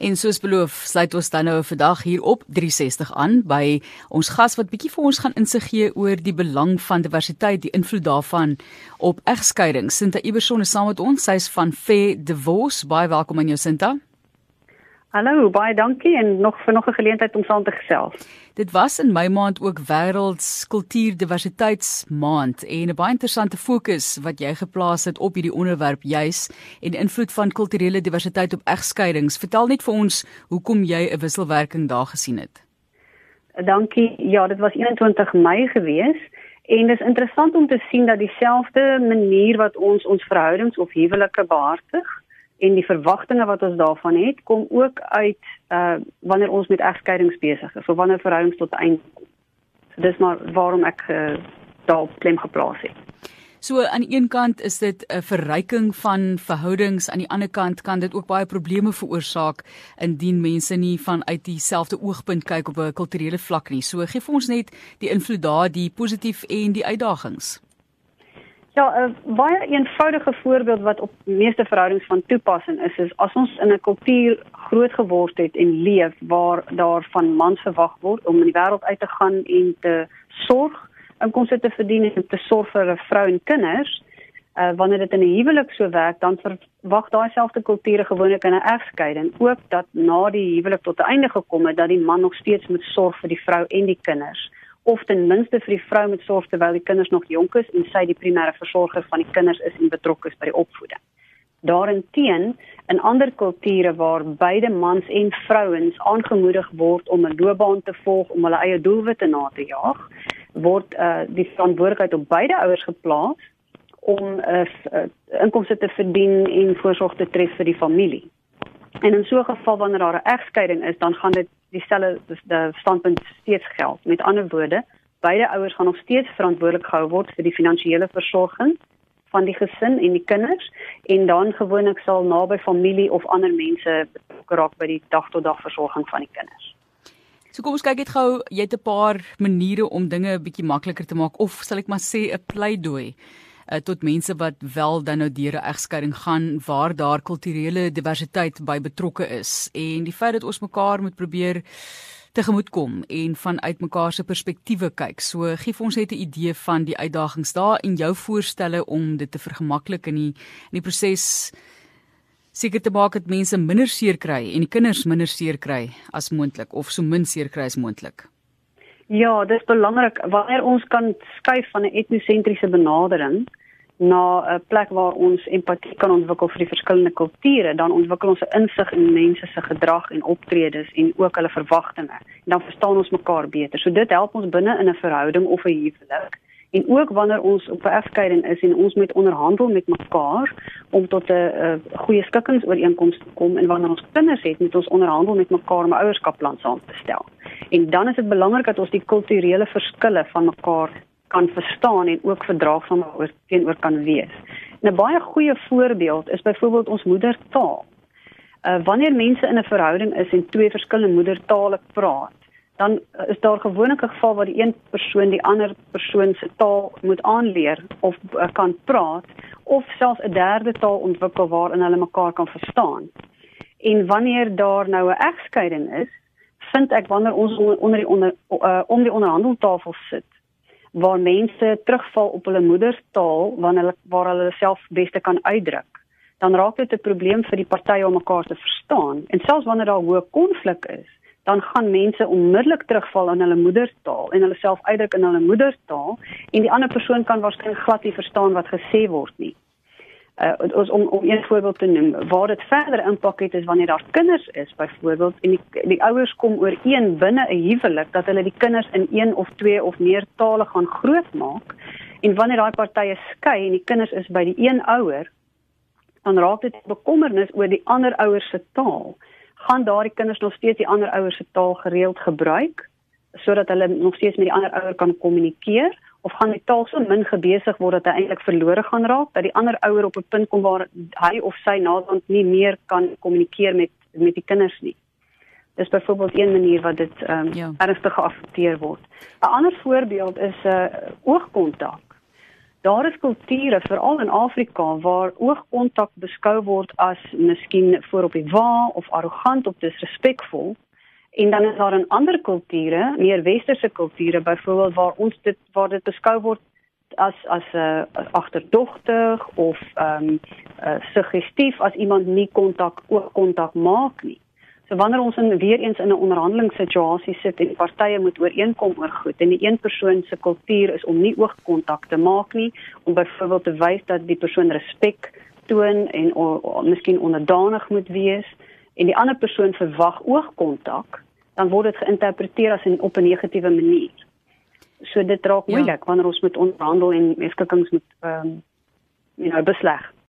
En soos beloof, sluit ons dan nou vandag hier op 360 aan by ons gas wat bietjie vir ons gaan insig gee oor die belang van diversiteit, die invloed daarvan op egskeiding. Sinta Iberson is saam met ons. Sy's van Fair Divorce. Baie welkom aan jou Sinta. Hallo, baie dankie en nog vir nog 'n geleentheid om saam te gesels. Dit was in my maand ook wêrelds kultuurdiversiteitsmaand en 'n baie interessante fokus wat jy geplaas het op hierdie onderwerp juis en invloed van kulturele diversiteit op egskeidings. Vertel net vir ons hoekom jy 'n wisselwerking daar gesien het. Dankie. Ja, dit was 21 Mei gewees en dit is interessant om te sien dat dieselfde manier wat ons ons verhoudings of huwelike behartig en die verwagtinge wat ons daarvan het kom ook uit uh wanneer ons met egskeidings besig is of wanneer verhoudings tot einde kom. So dis maar waarom ek uh, daarop klem geplaas het. So aan een kant is dit 'n verryking van verhoudings, aan die ander kant kan dit ook baie probleme veroorsaak indien mense nie vanuit dieselfde oogpunt kyk op 'n kulturele vlak nie. So gee vir ons net die invloed daar, die positief en die uitdagings. Ja, 'n baie eenvoudige voorbeeld wat op meeste verhoudings van toepassing is, is as ons in 'n kultuur groot geword het en leef waar daar van mans verwag word om in die wêreld uit te gaan en te sorg, inkomste te verdien en te sorg vir 'n vrou en kinders, uh, wanneer dit in 'n huwelik so werk, dan verwag daai selfde kulture gewoonlik in 'n egskeiding ook dat na die huwelik tot 'n einde gekom het dat die man nog steeds moet sorg vir die vrou en die kinders of ten minste vir die vrou met sorg terwyl die kinders nog jonk is en sy die primêre versorger van die kinders is en betrokke is by die opvoeding. Daarenteen in ander kulture waar beide mans en vrouens aangemoedig word om 'n loopbaan te volg om hulle eie doelwitte na te jaag, word uh, die verantwoordelikheid op beide ouers geplaas om uh, uh, inkomste te verdien en voorsorg te tref vir die familie. En in so 'n geval wanneer daar 'n egskeiding is, dan gaan dit dieselfde die standpunt steeds geld. Met ander woorde, beide ouers gaan nog steeds verantwoordelik gehou word vir die finansiële versorging van die gesin en die kinders en dan gewoonlik sal naby familie of ander mense betrokke raak by die dag tot dag versorging van die kinders. So kom ons kyk net gou, jy het 'n paar maniere om dinge 'n bietjie makliker te maak of sal ek maar sê 'n pleidooi uh, tot mense wat wel dan nou deur 'n egskeiding gaan waar daar kulturele diversiteit by betrokke is en die feit dat ons mekaar moet probeer tegemoetkom en vanuit mekaar se perspektiewe kyk. So gee ons net 'n idee van die uitdagings daar en jou voorstelle om dit te vergemaklik in die in die proses seker te maak dat mense minder seer kry en die kinders minder seer kry as moontlik of so min seer kry as moontlik. Ja, dit is belangrik wanneer ons kan skuif van 'n etnosentriese benadering na 'n plek waar ons empatie kan ontwikkel vir die verskillende kulture, dan ontwikkel ons 'n insig in mense se gedrag en optredes en ook hulle verwagtinge. En dan verstaan ons mekaar beter. So dit help ons binne in 'n verhouding of 'n huwelik. En ook wanneer ons op 'n egskeiding is en ons moet onderhandel met mekaar om tot 'n goeie skikkingsooreenkoms te kom en wanneer ons kinders het, moet ons onderhandel met mekaar om 'n ouerskapplan saam te stel. En dan is dit belangrik dat ons die kulturele verskille van mekaar kan verstaan en ook verdraagsaam oor teenoor kan wees. 'n Baie goeie voorbeeld is byvoorbeeld ons moedertaal. Uh wanneer mense in 'n verhouding is en twee verskillende moedertale praat, dan is daar gewoonlik 'n geval waar die een persoon die ander persoon se taal moet aanleer of uh, kan praat of selfs 'n derde taal ontwikkel waarin hulle mekaar kan verstaan. En wanneer daar nou 'n egskeiding is, vind ek wanneer ons onder die onder uh, om die onderhandeltafel sit waar mense terugval op hulle moedertaal wanneer hulle waar hulle self beste kan uitdruk, dan raak dit 'n probleem vir die partye om mekaar te verstaan. En selfs wanneer daar hoë konflik is, dan gaan mense onmiddellik terugval in hulle moedertaal en hulle self uitdruk in hulle moedertaal en die ander persoon kan waarskynlik glad nie verstaan wat gesê word nie uh, ons om om een voorbeeld te noem waar dit verder impak het is wanneer daar kinders is byvoorbeeld en die die ouers kom ooreen binne 'n huwelik dat hulle die kinders in een of twee of meer tale gaan grootmaak en wanneer daai partye skei en die kinders is by die een ouer dan raak dit bekommernis oor die ander ouers se taal. Gaan daardie kinders nog steeds die ander ouers se taal gereeld gebruik sodat hulle nog steeds met die ander ouer kan kommunikeer of gaan die taal so min gebesig word dat hy eintlik verlore gaan raak dat die ander ouer op 'n punt kom waar hy of sy naderhand nie meer kan kommunikeer met met die kinders nie. Dis byvoorbeeld een manier wat dit ehm um, ja. ernstig geaffekteer word. 'n Ander voorbeeld is 'n uh, oogkontak. Daar is kulture veral in Afrika waar oogkontak beskou word as miskien voor op die wa of arrogant of disrespekvol. En dan is daar in ander kulture, meer westerse kulture byvoorbeeld waar ons dit waar dit beskou word as as 'n uh, agterdogtig of ehm um, uh, suggestief as iemand nie kontak oogkontak maak nie. So wanneer ons in weer eens in 'n onderhandelingssituasie sit en partye moet ooreenkom oor goed en die een persoon se kultuur is om nie oogkontak te maak nie om byvoorbeeld te wys dat die persoon respek toon en o, o, miskien onderdanig moet wees en die ander persoon verwag oogkontak dan word dit geïnterpreteer as 'n op 'n negatiewe manier. So dit raak ja. moeilik wanneer ons met onderhandel en meskikkings moet ehm um, you know besleg.